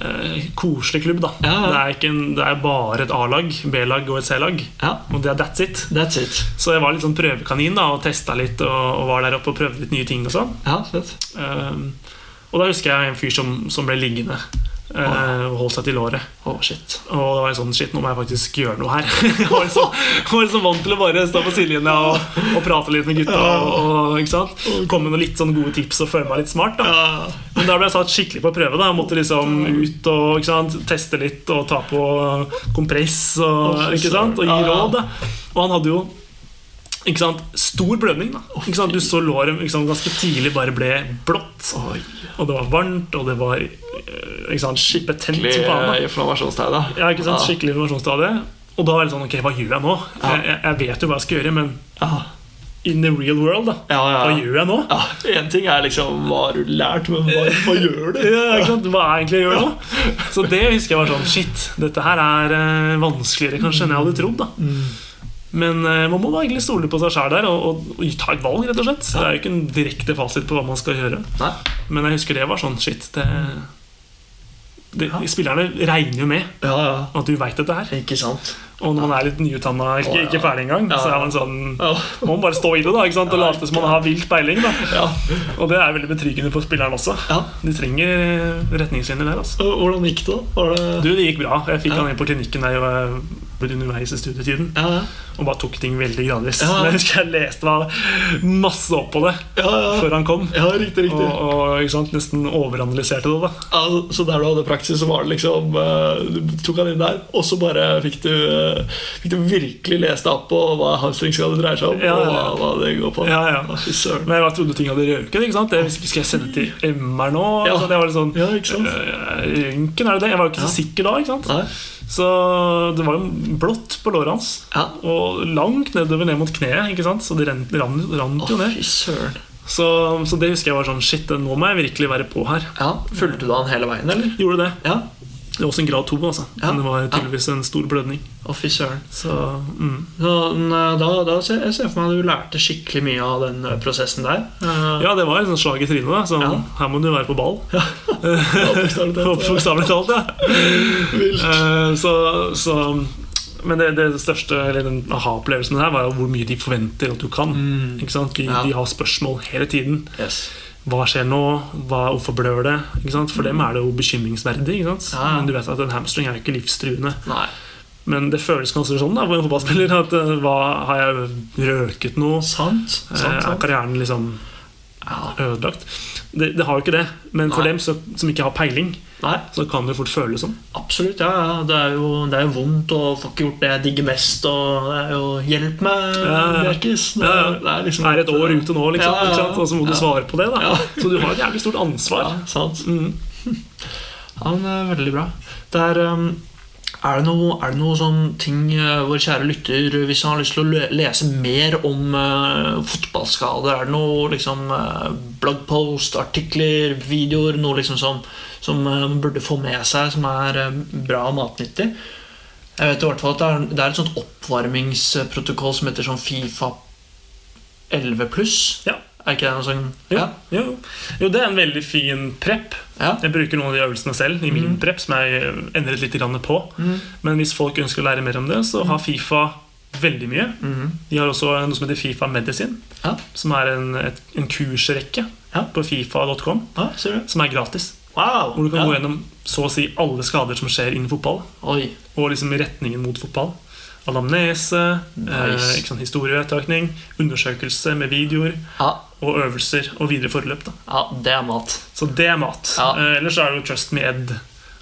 eh, koselig klubb. da Ja. Det, er en, det er bare et A-lag, B-lag og et C-lag. ja. Og det er that's it. That's it. Så jeg var litt sånn prøvekanin da og testa litt og, og var der oppe og prøvde litt nye ting. og sånn. Ehm, Og da husker jeg en fyr som, som ble liggende eh, og holdt seg til låret. Oh, shit. Og da var sånn Shit, nå må jeg faktisk gjøre noe her. Jeg var liksom, var liksom vant til å bare stå på sidelinja og, og prate litt med gutta. Og, og? Komme med noen litt sånn gode tips og føle meg litt smart. Da. Men da ble jeg satt skikkelig på prøve. da Jeg måtte liksom ut og teste litt og ta på kompress og, og gi råd. Da. Og han hadde jo ikke sant? stor blødning. da ikke sant? Du så låret ganske tidlig bare ble blått. Oi. Og det var varmt, og det var eh, ikke sant? betent som faen. da inflammasjonstegn, ja, ikke sant? Skikkelig informasjonsstadie. Og da var det sånn, ok, hva gjør jeg nå? Ja. Jeg, jeg- vet jo hva jeg skal gjøre, men Ja. in the real world, da. Ja, Hva gjør jeg nå? ja. En ting er liksom hva har du lært, men hva, hva gjør du? Ja, ikke sant? Hva er egentlig jeg gjør nå? Så det husker jeg var sånn Shit, dette her er eh, vanskeligere kanskje enn jeg hadde trodd. da Men eh, man må da egentlig stole på seg sjæl der og, og, og ta et valg, rett og slett. Det er jo ikke en direkte fasit på hva man skal gjøre. Nei. Men jeg husker det var sånn Shit, det, det Spillerne regner jo med Ja, ja. at du veit dette her. Ikke sant? Og når man er litt nyutdanna, ikke, oh, ja. ikke ferdig engang, Ja, så er man sånn må Man bare stå i det da, ikke sant? og late som man har vilt peiling. da ja. Og det er veldig betryggende for spilleren også. ja. De trenger retningslinjer der. altså Og Hvordan gikk det, da? Var det Du, Det gikk bra. Jeg fikk han inn på klinikken der jeg ble underveis i studietiden. Ja, ja. Og bare tok ting veldig gradvis. Jeg husker jeg leste meg masse opp på det Ja, ja. før han kom. ja riktig, Og, riktig. og sant, nesten overanalyserte det. da så der du hadde praksis, så var det liksom eh, Du tok han inn der, og så bare fikk du, eh, fikk du virkelig lest deg opp på hva hamstringsskade dreier seg om, Ja, og hva, hva det går på. Ja, ja. Men jeg trodde ting hadde røket. ikke sant? Jeg, skal jeg sende til MR nå? Ja. Sånn, det var litt sånn Ja, ikke sant? øh, Røntgen, er det det? Jeg var jo ikke så Ja. sikker da. ikke sant? Nei. Så det var jo blått på låret hans. Ja. Og langt nedover ned mot kneet. ikke sant? Så det rant, rant, rant jo ned. fy søren. Så, så det husker jeg var sånn Shit, nå må jeg virkelig være på her. Ja, Fulgte du han hele veien, eller? Gjorde det. Ja. Det var også en grad to, altså. Ja. Men det var tydeligvis en stor blødning. Å, fy søren. Så mm. Så, da, da ser jeg for meg at du lærte skikkelig mye av den eh, prosessen der. Eh, Ja, det var et sånt slag i trynet. da Så Ja. her må du være på ball. ja, bokstavelig talt, ja. Eh, så, så Men det, det største Eller den aha-opplevelsen her var jo hvor mye de forventer at du kan. Mm. Ikke sant? De, Ja. de har spørsmål hele tiden. Yes. Hva skjer nå? Hva, hvorfor blør det? For dem er det jo bekymringsverdig. Mm. Men du vet at en hamstring er jo ikke livstruende. Nei. Men det føles kanskje sånn da, for en fotballspiller. At eh, hva, Har jeg røket noe? Sant. sant, sant, Er karrieren liksom Ja. ødelagt? Det, det har jo ikke det. Men for Nei. dem så, som ikke har peiling, Nei, så kan det fort føles sånn. absolutt. Ja, ja. Det, er jo, det er jo vondt å få ikke gjort det jeg digger mest. Og det er jo Hjelp meg, Bjerkis'. ja. Ja, det er liksom er et år ute nå, liksom. Og så må du svare på det. da. Så du har et jævlig stort ansvar. Ja, sant. Mm. Det er veldig bra. Det er, um, er, det noe, noe sånn ting uh, vår kjære lytter Hvis han har lyst til å lese mer om uh, fotballskader, er det noe liksom uh, bloggpost, artikler, videoer Noe liksom som, som man burde få med seg, som er bra og matnyttig? Jeg vet i hvert fall at det er, det er et sånt oppvarmingsprotokoll som heter sånn Fifa 11 pluss. Ja. Er ikke det noe sånn Jo, jo. jo, det er en veldig fin prep. ja. Jeg bruker noen av de øvelsene selv i min Mm. prep, som jeg endret litt på. Mm. Men hvis folk ønsker å lære mer om det, så har Fifa veldig mye. Mm. De har også noe som heter Fifa Medicine, Ja. som er en, et, en kursrekke Ja. på fifa.com, ja, som er gratis. Wow! Hvor du kan ja. gå gjennom så å si alle skader som skjer innen fotball. Oi. Og liksom retningen mot fotball. Anamnese, Nice. eh, historievedtakning, undersøkelse med videoer Ja, og øvelser og videre forløp. Da. ja, det er mat. Så det er mat. Ja. Eh, ellers er det jo Trust Me Ed.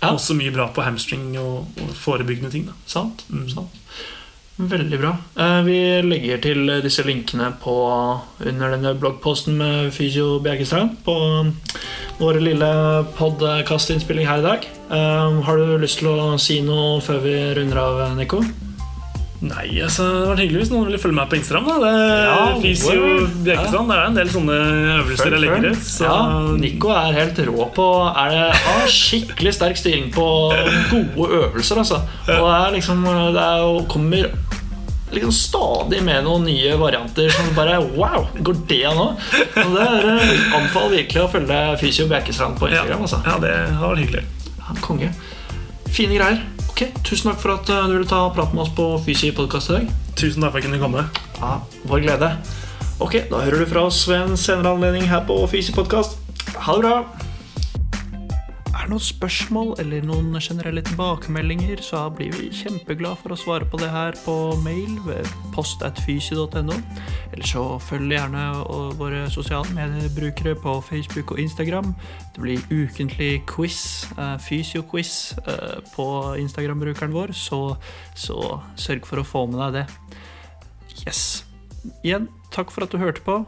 Ja. Også mye bra på hamstring og, og forebyggende ting. Da. Sant? Mm. sant. Veldig bra. Eh, Vi legger til disse linkene på, under denne bloggposten med Fysio Bjerkestrand på vår lille podkastinnspilling her i dag. Eh, Har du lyst til å si noe før vi runder av, Nico? Nei, altså, Det var hyggelig hvis noen ville følge meg på Instagram. da Det Ja, Fisio word. Ja. Det er en del sånne øvelser jeg legger ut. Så Ja, Nico er helt rå på er det, Har skikkelig sterk styring på gode øvelser, altså. Og det er liksom Det er jo kommer liksom stadig med noen nye varianter som bare Wow, går det an nå? Og det er anfall anbefaler virkelig å følge Fysio Bjerkestrand på Instagram. altså ja, det har vært hyggelig. Ja, Konge. Fine greier. Ok, Tusen takk for at eh, du ville ta prate med oss på Fysi podkast i dag. Tusen takk for at jeg kunne komme. Ja, Vår glede. Ok, Da hører du fra oss ved en senere anledning her på Fysi podkast. Ha det bra. Er det noen spørsmål eller noen generelle tilbakemeldinger, så blir vi kjempeglad for å svare på det her på mail ved postatfysi.no. Eller så følg gjerne våre sosiale mediebrukere på Facebook og Instagram. Det blir ukentlig quiz, eh, fysioquiz, eh, på Instagram-brukeren vår, så, så sørg for å få med deg det. Yes. Igjen, takk for at du hørte på.